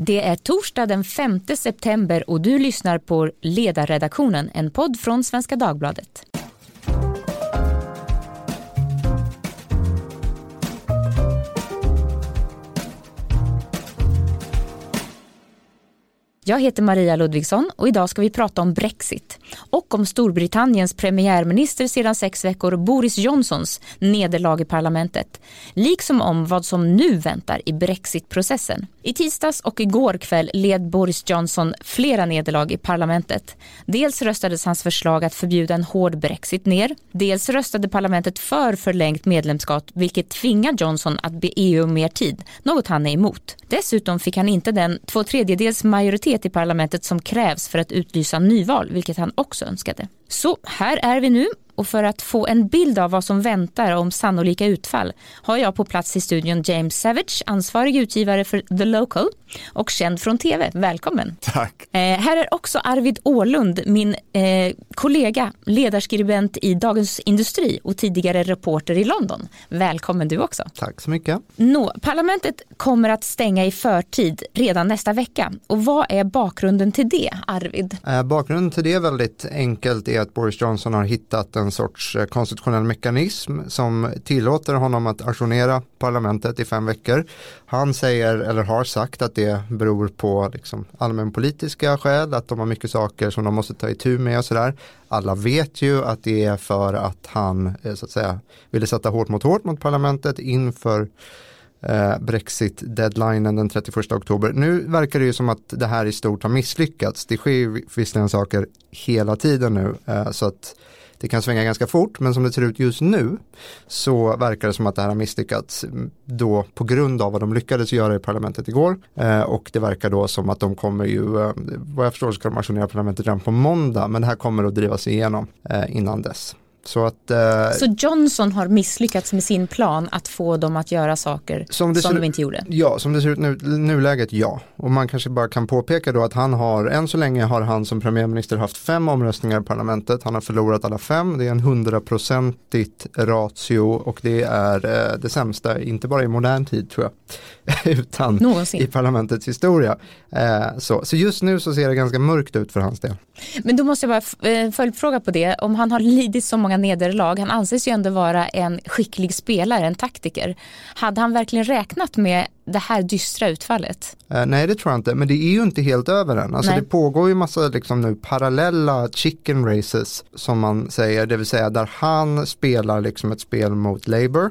Det är torsdag den 5 september och du lyssnar på Ledarredaktionen, en podd från Svenska Dagbladet. Jag heter Maria Ludvigsson och idag ska vi prata om Brexit och om Storbritanniens premiärminister sedan sex veckor Boris Johnsons nederlag i parlamentet. Liksom om vad som nu väntar i Brexitprocessen. I tisdags och igår kväll led Boris Johnson flera nederlag i parlamentet. Dels röstades hans förslag att förbjuda en hård Brexit ner. Dels röstade parlamentet för förlängt medlemskap vilket tvingar Johnson att be EU om mer tid, något han är emot. Dessutom fick han inte den två tredjedels majoritet i parlamentet som krävs för att utlysa nyval, vilket han också önskade. Så här är vi nu och för att få en bild av vad som väntar om sannolika utfall har jag på plats i studion James Savage, ansvarig utgivare för The Local och känd från tv. Välkommen! Tack! Eh, här är också Arvid Ålund, min eh, kollega, ledarskribent i Dagens Industri och tidigare reporter i London. Välkommen du också! Tack så mycket! Nå, parlamentet kommer att stänga i förtid redan nästa vecka. Och vad är bakgrunden till det, Arvid? Eh, bakgrunden till det är väldigt enkelt är att Boris Johnson har hittat en sorts eh, konstitutionell mekanism som tillåter honom att ajournera parlamentet i fem veckor. Han säger, eller har sagt, att det beror på liksom, allmänpolitiska skäl, att de har mycket saker som de måste ta itu med och sådär. Alla vet ju att det är för att han eh, så att säga, ville sätta hårt mot hårt mot parlamentet inför Eh, Brexit-deadlinen den 31 oktober. Nu verkar det ju som att det här i stort har misslyckats. Det sker ju visserligen saker hela tiden nu eh, så att det kan svänga ganska fort men som det ser ut just nu så verkar det som att det här har misslyckats mm, då på grund av vad de lyckades göra i parlamentet igår eh, och det verkar då som att de kommer ju, eh, vad jag förstår ska de ajournera parlamentet redan på måndag men det här kommer att drivas igenom eh, innan dess. Så, att, eh, så Johnson har misslyckats med sin plan att få dem att göra saker som, som de inte gjorde? Ja, som det ser ut nu, nuläget ja. Och man kanske bara kan påpeka då att han har, än så länge har han som premiärminister haft fem omröstningar i parlamentet. Han har förlorat alla fem, det är en hundraprocentigt ratio och det är eh, det sämsta, inte bara i modern tid tror jag, utan Någonsin. i parlamentets historia. Eh, så, så just nu så ser det ganska mörkt ut för hans del. Men då måste jag bara eh, följdfråga på det, om han har lidit så många nederlag, han anses ju ändå vara en skicklig spelare, en taktiker. Hade han verkligen räknat med det här dystra utfallet? Eh, nej det tror jag inte, men det är ju inte helt över än. Alltså det pågår ju massa liksom nu parallella chicken races som man säger, det vill säga där han spelar liksom ett spel mot Labour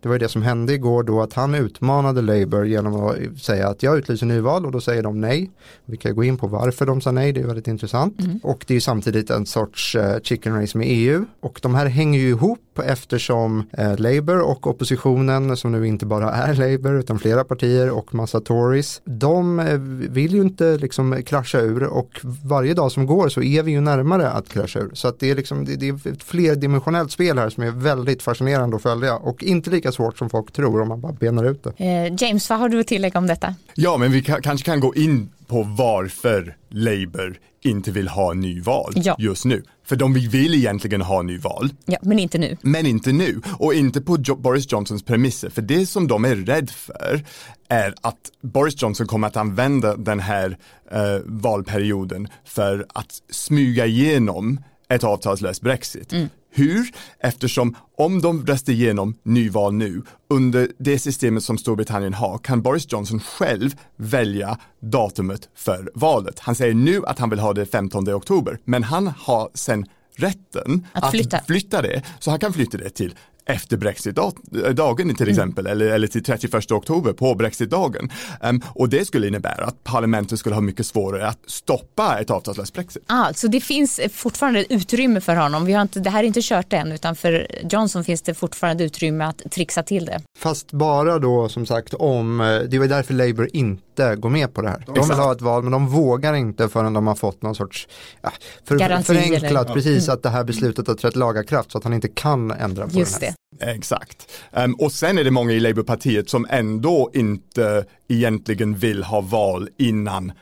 det var det som hände igår då att han utmanade Labour genom att säga att jag utlyser nyval och då säger de nej. Vi kan gå in på varför de sa nej, det är väldigt intressant. Mm. Och det är samtidigt en sorts uh, chicken race med EU och de här hänger ju ihop eftersom uh, Labour och oppositionen som nu inte bara är Labour utan flera partier och massa Tories. De uh, vill ju inte liksom krascha ur och varje dag som går så är vi ju närmare att krascha ur. Så att det är liksom det, det är ett flerdimensionellt spel här som är väldigt fascinerande att följa och inte lika svårt som folk tror om man bara benar ut det. Eh, James, vad har du att tillägga om detta? Ja, men vi kan, kanske kan gå in på varför Labour inte vill ha nyval ja. just nu. För de vill egentligen ha nyval. Ja, men inte nu. Men inte nu. Och inte på jo Boris Johnsons premisser. För det som de är rädd för är att Boris Johnson kommer att använda den här eh, valperioden för att smyga igenom ett avtalslöst Brexit. Mm. Hur? Eftersom om de röstar igenom nyval nu under det systemet som Storbritannien har kan Boris Johnson själv välja datumet för valet. Han säger nu att han vill ha det 15 oktober, men han har sen rätten att flytta. att flytta det, så han kan flytta det till efter Brexit-dagen till mm. exempel, mm. eller, eller till 31 oktober på Brexit-dagen. Um, och det skulle innebära att parlamentet skulle ha mycket svårare att stoppa ett avtalslöst Brexit. Alltså det finns fortfarande utrymme för honom. Vi har inte, det här är inte kört än, utan för Johnson finns det fortfarande utrymme att trixa till det. Fast bara då som sagt om, eh, det var därför Labour inte går med på det här. De vill ha ett val men de vågar inte förrän de har fått någon sorts, ja, för, förenklat eller? precis mm. att det här beslutet har trätt lagarkraft så att han inte kan ändra på Just det. Här. Exakt. Um, och sen är det många i Labourpartiet som ändå inte egentligen vill ha val innan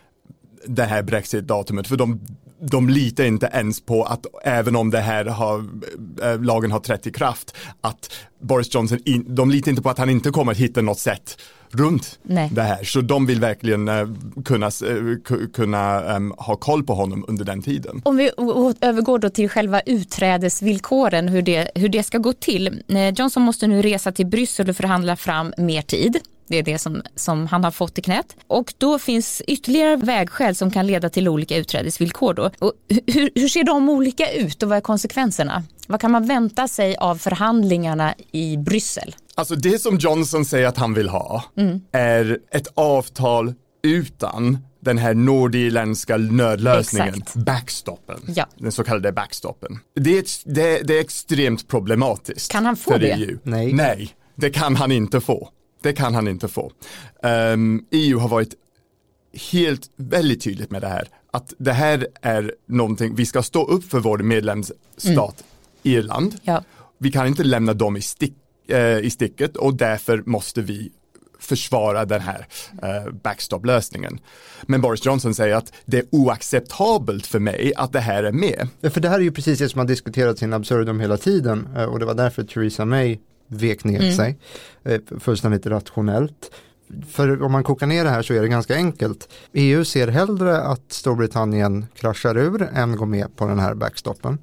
det här Brexit-datumet. För de, de litar inte ens på att även om det här har, äh, lagen har trätt i kraft, att Boris Johnson, in, de litar inte på att han inte kommer att hitta något sätt runt Nej. det här. Så de vill verkligen uh, kunna, uh, kunna um, ha koll på honom under den tiden. Om vi övergår då till själva utträdesvillkoren, hur det, hur det ska gå till. Eh, Johnson måste nu resa till Bryssel och förhandla fram mer tid. Det är det som, som han har fått i knät. Och då finns ytterligare vägskäl som kan leda till olika utträdesvillkor. Då. Och hur, hur ser de olika ut och vad är konsekvenserna? Vad kan man vänta sig av förhandlingarna i Bryssel? Alltså det som Johnson säger att han vill ha mm. är ett avtal utan den här nordirländska nödlösningen, Exakt. backstoppen, ja. den så kallade backstoppen. Det är, det, det är extremt problematiskt. Kan han få det? EU. Nej. Nej, det kan han inte få. Det kan han inte få. Um, ehm, EU har varit helt väldigt tydligt med det här. Att det här är någonting, vi ska stå upp för vår medlemsstat mm. Irland. Ja. Vi kan inte lämna dem i, stick, eh, i sticket och därför måste vi försvara den här eh, backstop-lösningen. Men Boris Johnson säger att det är oacceptabelt för mig att det här är med. Ja, för det här är ju precis det som har diskuterats in absurdum hela tiden eh, och det var därför Theresa May vek ner mm. sig eh, fullständigt rationellt. För om man kokar ner det här så är det ganska enkelt. EU ser hellre att Storbritannien kraschar ur än går med på den här backstoppen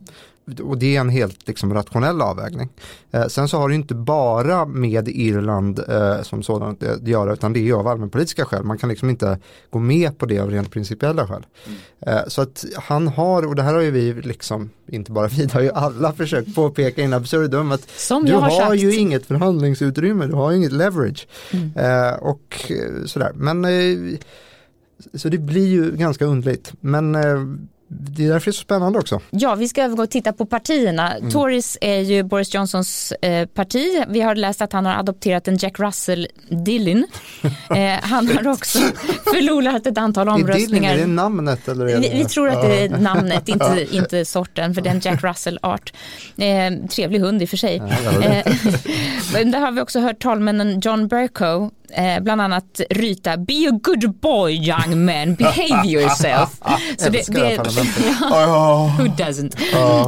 och det är en helt liksom, rationell avvägning. Eh, sen så har det inte bara med Irland eh, som sådant att göra utan det är ju av allmänpolitiska skäl. Man kan liksom inte gå med på det av rent principiella skäl. Mm. Eh, så att han har, och det här har ju vi liksom, inte bara vi, det har ju alla försökt påpeka in absurdum att som du har, har ju inget förhandlingsutrymme, du har ju inget leverage. Mm. Eh, och eh, sådär, men eh, så det blir ju ganska underligt. Men det är därför det är så spännande också. Ja, vi ska övergå och titta på partierna. Mm. Tories är ju Boris Johnsons eh, parti. Vi har läst att han har adopterat en Jack Russell Dillon. eh, han har också förlorat ett antal omröstningar. Är, är det namnet? Eller det... Vi, vi, tror att det är namnet, inte, inte sorten, för det är en Jack Russell-art. Eh, trevlig hund i och för sig. Ja, eh, där har vi också hört talmännen John Bercow eh, bland annat ryta Be a good boy young man, behave yourself. Så det, det, ja, who doesn't?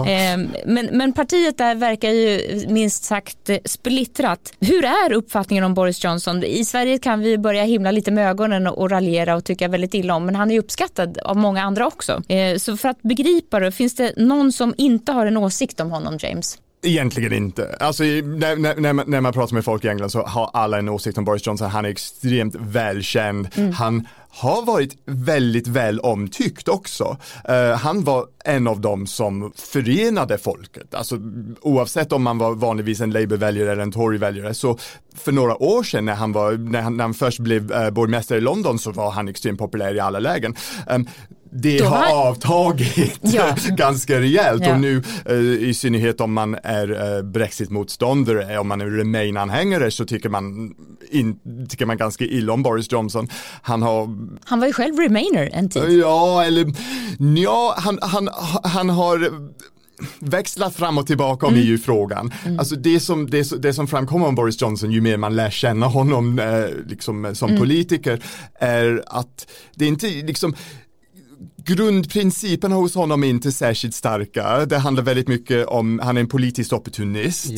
Eh, men, men partiet där verkar ju minst sagt splittrat. Hur är uppfattningen om Boris Johnson? I Sverige kan vi börja himla lite med ögonen och, och raljera och tycka väldigt illa om, men han är uppskattad av många andra också. Eh, så för att begripa det, finns det någon som inte har en åsikt om honom, James? Egentligen inte. Alltså, när, när, man, när, man, pratar med folk i England så har alla en åsikt om Boris Johnson. Han är extremt välkänd. Mm. Han har varit väldigt väl omtyckt också. Uh, han var en av dem som förenade folket. Alltså, oavsett om man var vanligtvis en Labour-väljare eller en Tory-väljare. Så för några år sedan när han, var, när han, när han först blev uh, borgmästare i London så var han extremt populär i alla lägen. Um, det har, har avtagit ja. ganska rejält ja. och nu eh, i synnerhet om man är eh, Brexit-motståndare, om man är Remain-anhängare så tycker man, in, tycker man ganska illa om Boris Johnson. Han har... Han var ju själv Remainer en tid. Ja, eller ja, han, han, han har växlat fram och tillbaka om mm. EU-frågan. Mm. Alltså det som, det, det, som framkommer om Boris Johnson ju mer man lär känna honom eh, liksom, som mm. politiker är att det är inte liksom grundprinciperna hos honom är inte särskilt starka. Det handlar väldigt mycket om, han är en politisk opportunist.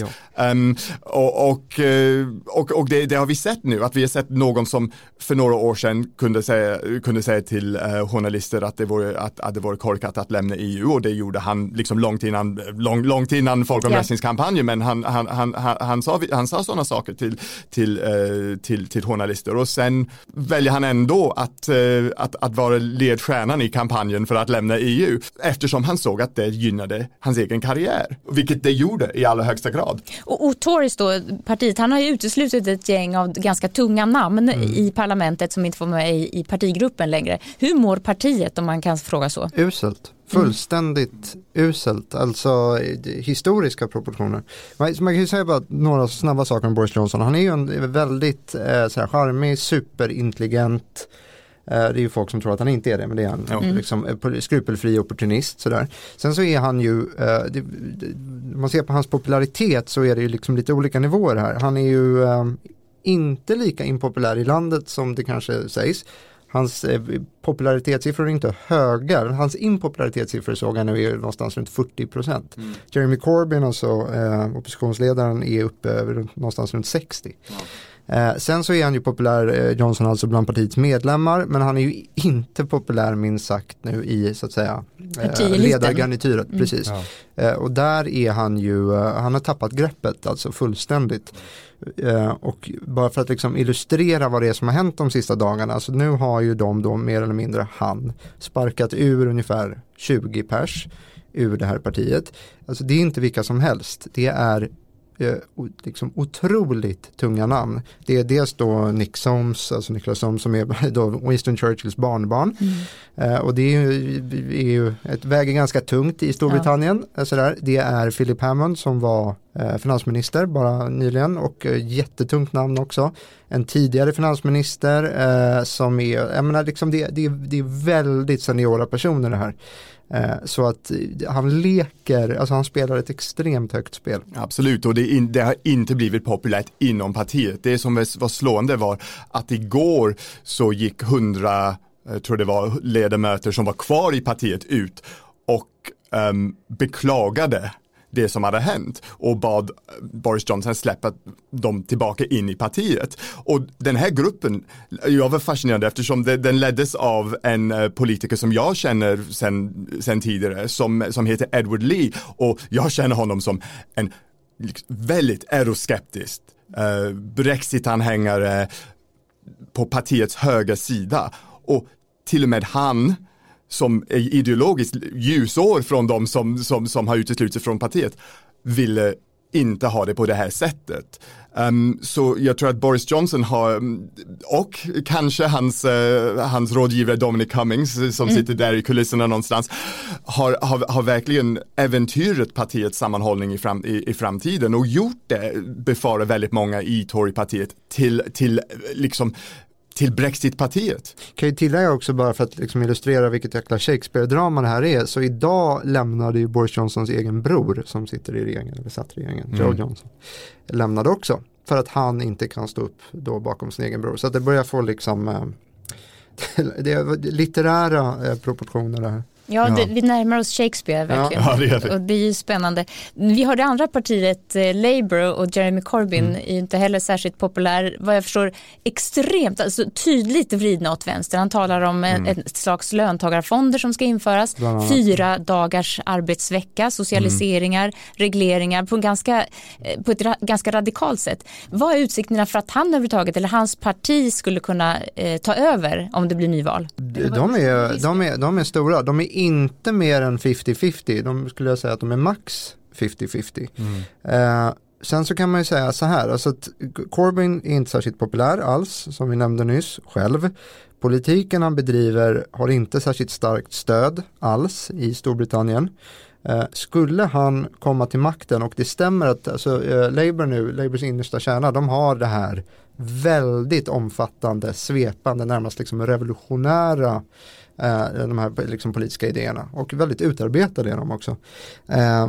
Um, och och, eh, och, och det, det, har vi sett nu, att vi har sett någon som för några år sedan kunde säga, kunde säga till uh, journalister att det, vore, att, att det vore korkat att lämna EU och det gjorde han liksom långt innan, lång, långt innan folkomröstningskampanjen. Men han, han, han, han, han, sa, han sa sådana saker till, till, uh, till, till journalister. Och sen väljer han ändå att, uh, att, att vara ledstjärnan i kampanjen kampanjen för att lämna EU eftersom han såg att det gynnade hans egen karriär, vilket det gjorde i allra högsta grad. Och, och Tories då, partiet, han har ju uteslutit ett gäng av ganska tunga namn mm. i parlamentet som inte får med i, i partigruppen längre. Hur mår partiet om man kan fråga så? Uselt. Fullständigt mm. uselt, alltså historiska proportioner. Man, man kan ju säga bara några snabba saker om Boris Johnson. Han är ju en väldigt eh, så här, charmig, superintelligent, Eh, det är ju folk som tror att han inte är det, men det är han. Mm. Liksom, eh, skrupelfri opportunist sådär. Sen så är han ju, eh, om man ser på hans popularitet så är det ju liksom lite olika nivåer här. Han är ju inte lika impopulär i landet som det kanske sägs. Hans popularitetssiffror är inte höga, hans impopularitetssiffror såg jag nu är någonstans runt 40 procent. Mm. Jeremy Corbyn, alltså eh, oppositionsledaren, är uppe över någonstans runt 60. Ja. Eh, sen så är han ju populär, eh, Johnson alltså bland partiets medlemmar, men han är ju inte populär minst sagt nu i så att säga eh, ledargarnityret. Mm. Precis. Ja. Eh, och där är han ju, eh, han har tappat greppet alltså fullständigt. Eh, och bara för att liksom illustrera vad det är som har hänt de sista dagarna, alltså nu har ju de då mer eller mindre han sparkat ur ungefär 20 pers ur det här partiet. Alltså det är inte vilka som helst, det är liksom otroligt tunga namn. Det är dels då Nick Soames, alltså Nicholas Soames som är då Winston Churchills barnbarn. Mm. Eh, och det är ju, är ju ett, väger ganska tungt i Storbritannien. Ja. Sådär. Det är Philip Hammond som var eh, finansminister bara nyligen och eh, jättetungt namn också. En tidigare finansminister eh, som är, jag menar liksom det, det, det är väldigt seniora personer det här. Eh, så att han leker, alltså han spelar ett extremt högt spel. Absolut, och det, in, det, har inte blivit populärt inom partiet. Det som var slående var att igår så gick hundra, eh, jag tror det var ledamöter som var kvar i partiet ut och um, beklagade det som hade hänt och bad Boris Johnson släppa dem tillbaka in i partiet. Och den här gruppen, jag var fascinerad eftersom det, den leddes av en eh, politiker som jag känner sen, sen tidigare som, som heter Edward Lee och jag känner honom som en liksom väldigt euroskeptisk eh, Brexit-anhängare på partiets höga sida och till och med han som är ideologiskt ljusår från de som, som, som har uteslutits från partiet ville inte ha det på det här sättet. Um, så jag tror att Boris Johnson har, och kanske hans, uh, hans rådgivare Dominic Cummings som mm. sitter där i kulisserna någonstans, har, har, har verkligen äventyrat partiets sammanhållning i, fram, i, i framtiden och gjort det, befarar väldigt många i Torypartiet, till, till liksom till Brexitpartiet. Kan ju tillägga också bara för att liksom illustrera vilket jäkla Shakespeare-drama det här är. Så idag lämnade ju Boris Johnsons egen bror som sitter i regeringen, eller satt i regeringen, mm. Joe Johnson. Lämnade också. För att han inte kan stå upp då bakom sin egen bror. Så att det börjar få liksom eh, det är litterära eh, proportioner det här. Ja, det, vi närmar oss Shakespeare verkligen. Ja, det det. Och det är ju spännande. Vi har det andra partiet, eh, Labour och Jeremy Corbyn mm. är inte heller särskilt populär. Vad jag förstår extremt, alltså tydligt vridna åt vänster. Han talar om mm. ett slags löntagarfonder som ska införas. Fyra dagars arbetsvecka, socialiseringar, mm. regleringar på, en ganska, eh, på ett ra ganska radikalt sätt. Vad är utsikterna för att han överhuvudtaget eller hans parti skulle kunna eh, ta över om det blir nyval? De, de, är, de, är, de är stora. De är inte mer än 50-50. De skulle jag säga att de är max 50-50. Mm. Eh, sen så kan man ju säga så här, alltså att Corbyn är inte särskilt populär alls, som vi nämnde nyss, själv. Politiken han bedriver har inte särskilt starkt stöd alls i Storbritannien. Eh, skulle han komma till makten och det stämmer att alltså, eh, Labour nu, Labours innersta kärna, de har det här väldigt omfattande, svepande, närmast liksom revolutionära de här liksom, politiska idéerna och väldigt utarbetade är de också. Eh,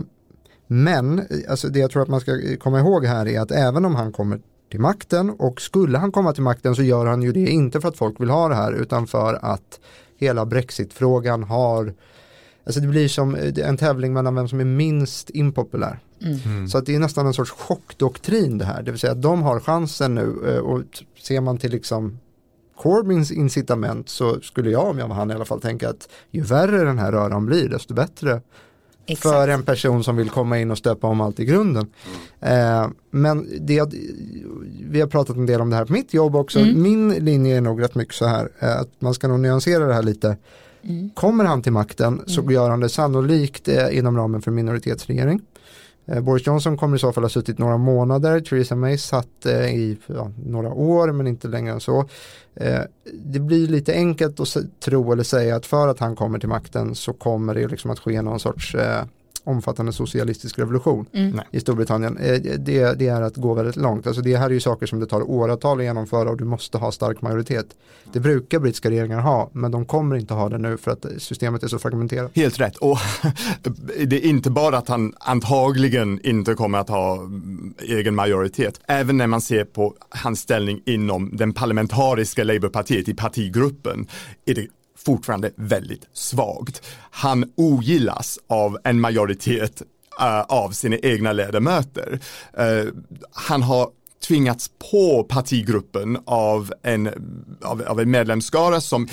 men alltså, det jag tror att man ska komma ihåg här är att även om han kommer till makten och skulle han komma till makten så gör han ju det inte för att folk vill ha det här utan för att hela brexitfrågan har Alltså det blir som en tävling mellan vem som är minst impopulär. Mm. mm. Så att det är nästan en sorts chockdoktrin det här. Det vill säga att de har chansen nu eh, och ser man till liksom Corbyns incitament så skulle jag om jag var han i alla fall tänka att ju värre den här röran blir desto bättre Exakt. för en person som vill komma in och stöpa om allt i grunden. Eh, men det, vi har pratat en del om det här på mitt jobb också. Mm. Min linje är nog rätt mycket så här eh, att man ska nog nyansera det här lite. Mm. Kommer han till makten så mm. gör han det sannolikt eh, inom ramen för minoritetsregering. Eh, Boris Johnson kommer i så fall ha suttit några månader, Theresa May satt eh, i ja, några år men inte längre än så. Eh, det blir lite enkelt att tro eller säga att för att han kommer till makten så kommer det liksom att ske någon sorts omfattande socialistisk revolution mm. i Storbritannien. Eh, det, det, är att gå väldigt långt. Alltså det här är ju saker som det tar åratal att genomföra och du måste ha stark majoritet. Det brukar brittiska regeringar ha men de kommer inte ha det nu för att systemet är så fragmenterat. Helt rätt och det är inte bara att han antagligen inte kommer att ha egen majoritet. Även när man ser på hans ställning inom den parlamentariska Labourpartiet i partigruppen är det fortfarande väldigt svagt. Han ogillas av en majoritet uh, av sina egna ledamöter. Uh, han har tvingats på partigruppen av en, av, av en medlemsskara som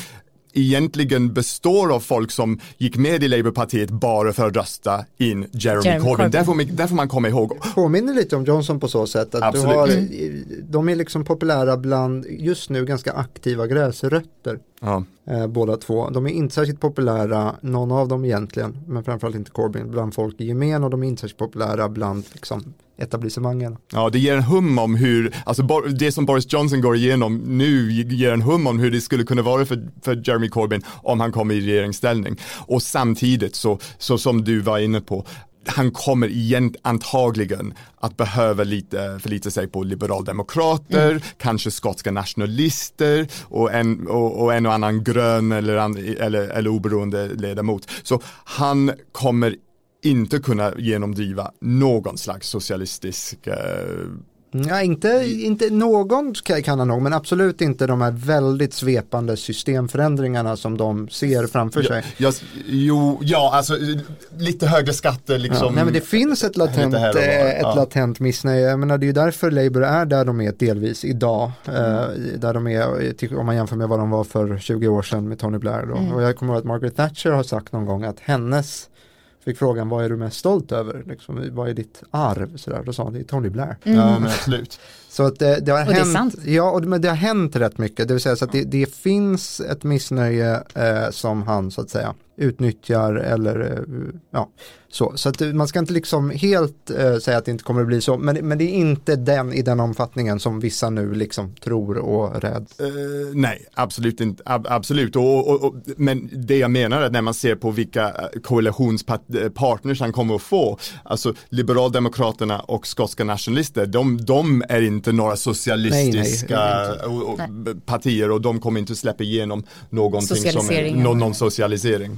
egentligen består av folk som gick med i Labourpartiet bara för att rösta in Jeremy, Jeremy Corbyn. Corbyn. Där, får man, där får man komma ihåg. Påminner lite om Johnson på så sätt att du har, mm. de är liksom populära bland just nu ganska aktiva gräsrötter. Ja. Eh, båda två. De är inte särskilt populära, någon av dem egentligen, men framförallt inte Corbyn, bland folk i gemen och de är inte särskilt populära bland liksom, etablissemangen. Ja, det ger en hum om hur, alltså det som Boris Johnson går igenom nu ger en hum om hur det skulle kunna vara för, för Jeremy Corbyn om han kommer i regeringsställning. Och samtidigt så, så som du var inne på, han kommer igen antagligen att behöva lite, förlita sig på liberaldemokrater, mm. kanske skotska nationalister och en och, och, en och annan grön eller, eller, eller oberoende ledamot. Så han kommer inte kunna genomdriva någon slags socialistisk eh, Ja, inte, inte någon kan han nog, men absolut inte de här väldigt svepande systemförändringarna som de ser framför sig. Ja, jo, ja, alltså lite högre skatter liksom. Ja, nej, men det finns ett latent, eh, ett ja. latent missnöje. Jag menar, det är ju därför Labour är där de är delvis idag. Mm. Eh, där de är, om man jämför med vad de var för 20 år sedan med Tony Blair. Då. Mm. Och jag kommer ihåg att Margaret Thatcher har sagt någon gång att hennes fick frågan vad är du mest stolt över? Liksom, vad är ditt arv? Så där. Då sa han det är Tony Blair. Mm. Ja men absolut. Så att det, det har och hänt, det ja, och det, men det har hänt rätt mycket. Det vill säga så att det, det finns ett missnöje eh, som han så att säga utnyttjar eller eh, ja, så. Så att man ska inte liksom helt eh, säga att det inte kommer att bli så, men, men det är inte den i den omfattningen som vissa nu liksom tror och räds. Uh, nej, absolut inte, ab absolut. Och, och, och, men det jag menar är att när man ser på vilka eh, koalitionspartners han kommer att få, alltså Liberaldemokraterna och skotska nationalister, de, de är inte några socialistiska nej, nej, partier och de kommer inte släppa igenom någonting som är, någon, någon socialisering.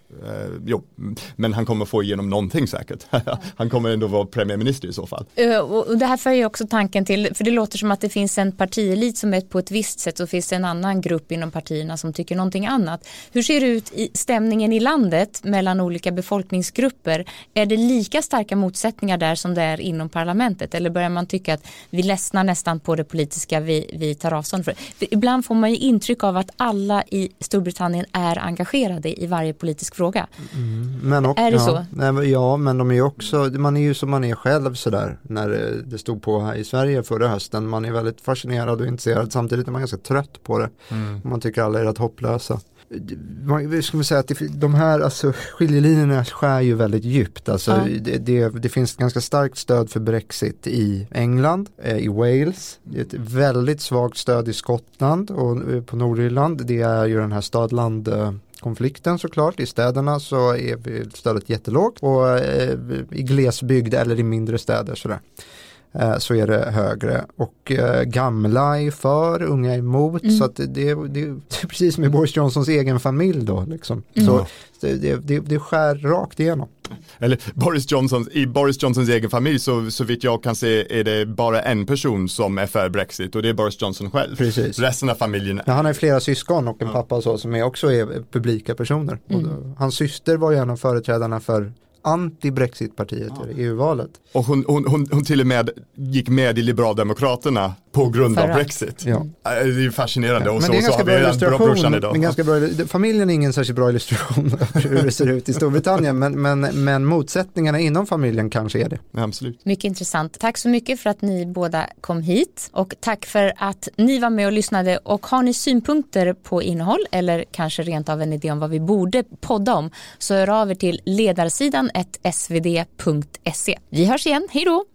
Uh, jo, men han kommer få igenom någonting säkert. han kommer ändå vara premiärminister i så fall. Uh, och det här för ju också tanken till, för det låter som att det finns en partielit som är på ett visst sätt och finns det en annan grupp inom partierna som tycker någonting annat. Hur ser det ut i stämningen i landet mellan olika befolkningsgrupper? Är det lika starka motsättningar där som det är inom parlamentet? Eller börjar man tycka att vi ledsnar nästan på det politiska vi, vi tar avstånd för? för ibland får man ju intryck av att alla i Storbritannien är engagerade i varje politisk fråga fråga. Mm, men och, är det ja, så? Nej, ja, men de är ju också, man är ju som man är själv sådär när det stod på här i Sverige förra hösten. Man är väldigt fascinerad och intresserad samtidigt är man ganska trött på det. Mm. Man tycker alla är rätt hopplösa man skulle säga att de här alltså, skiljelinjerna skär ju väldigt djupt. Alltså, ja. det, det, det, finns ganska starkt stöd för Brexit i England, eh, i Wales. Det är ett väldigt svagt stöd i Skottland och eh, på Nordirland. Det är ju den här stadland konflikten såklart. I städerna så är stödet jättelågt och eh, i glesbygd eller i mindre städer sådär så är det högre och eh, gamla är för, unga är emot mm. så att det, det, det, är precis som i Boris Johnsons egen familj då liksom. Mm. Så det, det, det skär rakt igenom. Eller Boris Johnson, i Boris Johnsons egen familj så, så vitt jag kan se är det bara en person som är för Brexit och det är Boris Johnson själv. Precis. Resten av familjen. Ja, han har flera syskon och en ja. pappa och så som är också är publika personer. Mm. hans syster var ju en av företrädarna för anti-Brexit-partiet ja. i EU-valet. Och hon, hon, hon, hon, till och med gick med i Liberaldemokraterna på grund Förra. av Brexit. Ja. Det är ju fascinerande ja. och så, så har vi illustration, idag. Men ganska bra, familjen är ingen särskilt bra illustration hur det ser ut i Storbritannien men, men, men motsättningarna inom familjen kanske är det. Ja, absolut. Mycket intressant. Tack så mycket för att ni båda kom hit och tack för att ni var med och lyssnade och har ni synpunkter på innehåll eller kanske rent av en idé om vad vi borde podda om så hör av er till ledarsidan svd.se. Vi hörs igen, hej då!